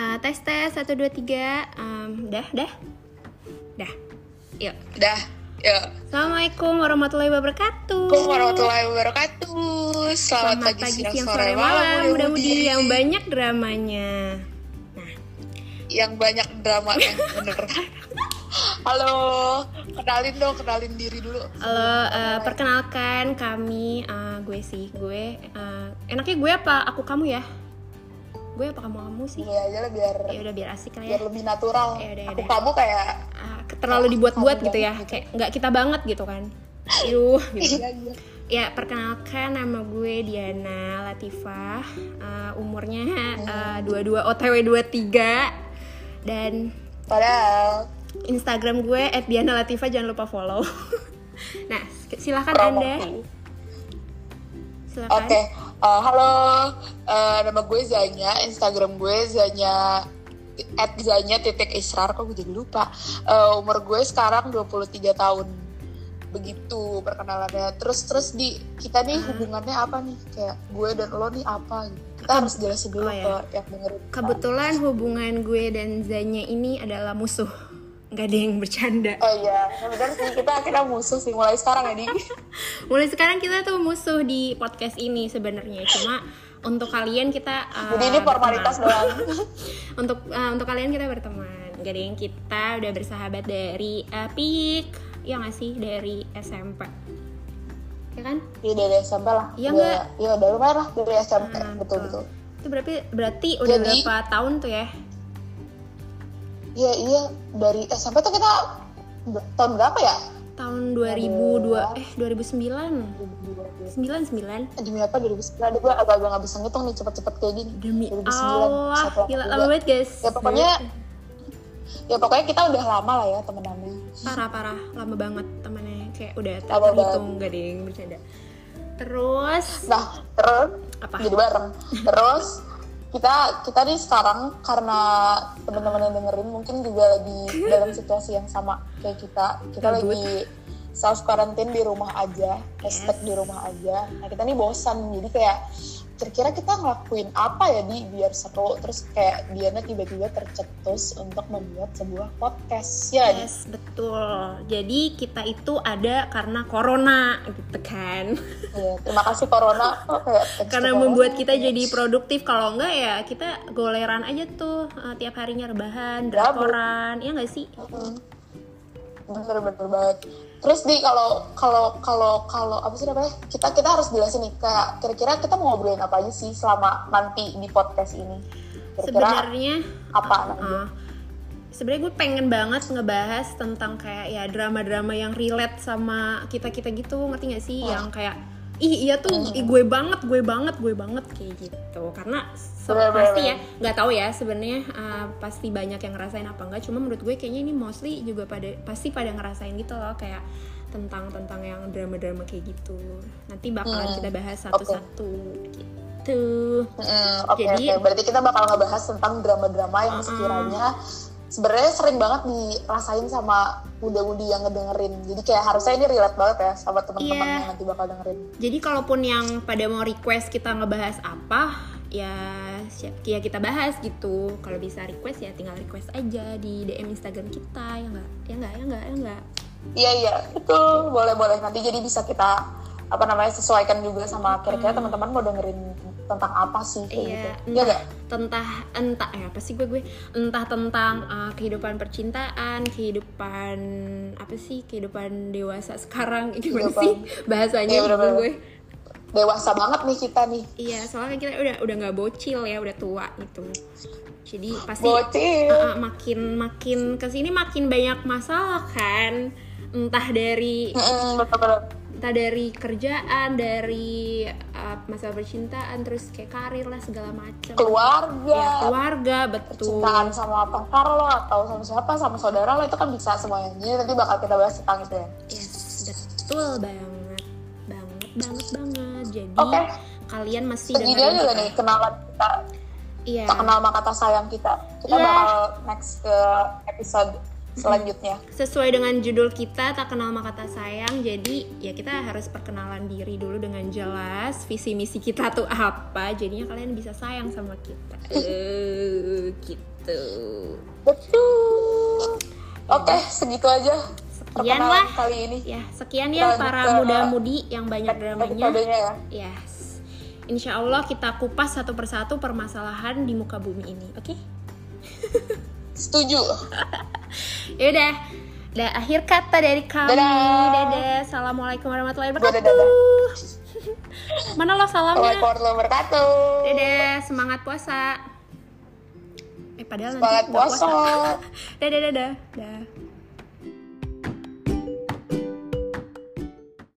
Uh, tes tes satu dua tiga, um, dah dah, dah, yuk. Dah, yuk. Assalamualaikum warahmatullahi wabarakatuh. Assalamualaikum warahmatullahi wabarakatuh. Selamat, Selamat pagi, pagi, siang, siang, sore, sore, malam, malam, mudah-mudi. yang banyak dramanya. Yang banyak drama yang bener. Halo, kenalin dong, kenalin diri dulu. Halo, uh, perkenalkan kami, uh, gue sih, gue, uh, enaknya gue apa? Aku kamu ya? Gue apa kamu kamu sih? Gue aja lah biar Ya udah biar asik lah ya. biar lebih natural. Ya udah, ya Aku kamu kayak Ah, terlalu dibuat-buat gitu ya, banget kayak nggak kita banget gitu kan. Yuh, gitu. iya iya. Ya, perkenalkan nama gue Diana Latifah. Uh, umurnya uh, 22 OTW 23 dan Padahal Instagram gue @diana_latifah jangan lupa follow. nah, silahkan promo. Anda. Oke, Silakan. Eh, halo, Eh, nama gue Zanya, Instagram gue Zanya at Zanya titik Israr, kok gue jadi lupa. Eh, umur gue sekarang 23 tahun. Begitu perkenalannya. Terus terus di kita nih hubungannya apa nih? Kayak gue dan lo nih apa gitu. Kita harus jelasin dulu Oh, ya. ke yang dengerin. Kebetulan hubungan gue dan Zanya ini adalah musuh. Nggak ada yang bercanda. Oh iya, benar sih kita akhirnya musuh sih mulai sekarang ya di. Mulai sekarang kita tuh musuh di podcast ini sebenarnya. Cuma untuk kalian kita uh, Jadi ini formalitas berteman. doang. untuk uh, untuk kalian kita berteman. Gak ada yang kita udah bersahabat dari uh, Pik, ya nggak sih dari SMP, ya kan? Iya dari SMP lah. Iya Udah- nggak? Iya udah lumayan lah dari SMP. Nah, betul betul. Itu berarti berarti udah Jadi- berapa tahun tuh ya? Iya iya dari SMP tuh kita tahun berapa ya? Tahun 2002 eh 2009. 99 Demi apa 2009? Gue agak-agak gak bisa ngitung nih cepet-cepet kayak gini. demi 2009, Allah gila lama banget guys Ya pokoknya ya pokoknya kita udah lama lah ya temenannya. parah parah lama banget temannya kayak udah tak terhitung gak yang bercanda terus Nah terus apa jadi bareng. Terus kita kita nih sekarang karena teman-teman yang dengerin mungkin juga lagi dalam situasi yang sama kayak kita. Kita lagi self quarantine di rumah aja, hashtag di rumah aja. Nah kita nih bosan jadi kayak kira-kira kita ngelakuin apa ya di biar seru. Terus kayak Diana tiba-tiba tercetus untuk membuat sebuah podcast. Ya Di? yes betul. Jadi kita itu ada karena corona gitu kan. Iya, terima kasih corona. Oh, kayak karena corona. membuat kita jadi produktif. Kalau enggak ya kita goleran aja tuh eh, tiap harinya rebahan drakoran ya nggak sih? Bener bener banget. Terus di kalau kalau kalau kalau apa sih namanya? Kita kita harus jelasin nih kayak kira-kira kita mau ngobrolin apa aja sih selama nanti di podcast ini? Kira-kira sebenarnya apa aja? Uh, sebenarnya gue pengen banget ngebahas tentang kayak ya drama-drama yang relate sama kita kita gitu. Ngerti gak sih? Yang kayak ih iya tuh. Ih, gue banget gue banget gue banget kayak gitu. Karena bener, pasti ya nggak tahu ya sebenarnya uh, pasti banyak yang ngerasain apa enggak cuma menurut gue kayaknya ini mostly juga pada pasti pada ngerasain gitu loh kayak tentang tentang yang drama-drama kayak gitu. Nanti bakalan Hmm, kita bahas satu-satu gitu. Mm, oke Jadi- oke. Berarti kita bakal ngebahas tentang drama-drama yang sekiranya sebenarnya sering banget dirasain sama muda-mudi yang ngedengerin jadi kayak harusnya ini relate banget ya sama teman-teman Iya. yang nanti bakal dengerin Jadi kalaupun yang pada mau request kita ngebahas apa, ya siap ya kita bahas gitu. Kalau bisa request ya tinggal request aja di DM Instagram kita ya enggak? Ya enggak? Ya enggak? Ya enggak? Iya iya itu boleh boleh nanti jadi bisa kita apa namanya sesuaikan juga sama kira-kira teman-teman mau dengerin tentang apa sih kayak Iya, gitu. Iya entah gak? entah entah ya apa sih gue gue entah tentang uh, kehidupan percintaan, kehidupan apa sih kehidupan dewasa sekarang gimana Kehidupan- sih bahasanya Iya, gitu bener-bener. gue. Dewasa banget nih kita nih. Iya, soalnya kita udah udah nggak bocil ya, udah tua gitu. Jadi pasti Bocil. uh, uh, makin makin ke sini makin banyak masalah kan, entah dari Mm-mm, betul-betul. Entah dari kerjaan, dari uh, masalah percintaan, terus kayak karir lah segala macam. Keluarga. Ya, keluarga betul. Cintaan sama pacar lo atau sama siapa sama saudara lo itu kan bisa semuanya. Jadi nanti bakal kita bahas tentang itu ya. Yes, betul banget, banget, banget, banget. Jadi Oke. kalian masih Segini dengerin aja kita. nih kenalan kita. Iya. Kita kenal sama kata sayang kita. Kita Iya. bakal next ke episode selanjutnya. sesuai dengan judul kita tak kenal maka tak sayang jadi ya kita harus perkenalan diri dulu dengan jelas visi misi kita tuh apa jadinya kalian bisa sayang sama kita Eh, gitu Betul. Oke, segitu aja sekian lah kali ini. ya sekian ya Lanjut para ke muda-mudi yang banyak dramanya Episodenya ya. yes Insya Allah kita kupas satu persatu permasalahan di muka bumi ini oke Setuju. Yaudah, udah akhir kata dari kami. Dadah. Dadah. Assalamualaikum warahmatullahi wabarakatuh. dadah. Mana lo salamnya? Assalamualaikum warahmatullahi wabarakatuh. Dadah, semangat puasa. Eh padahal Semangat nanti nggak puasa. Dadah, dadah, dadah.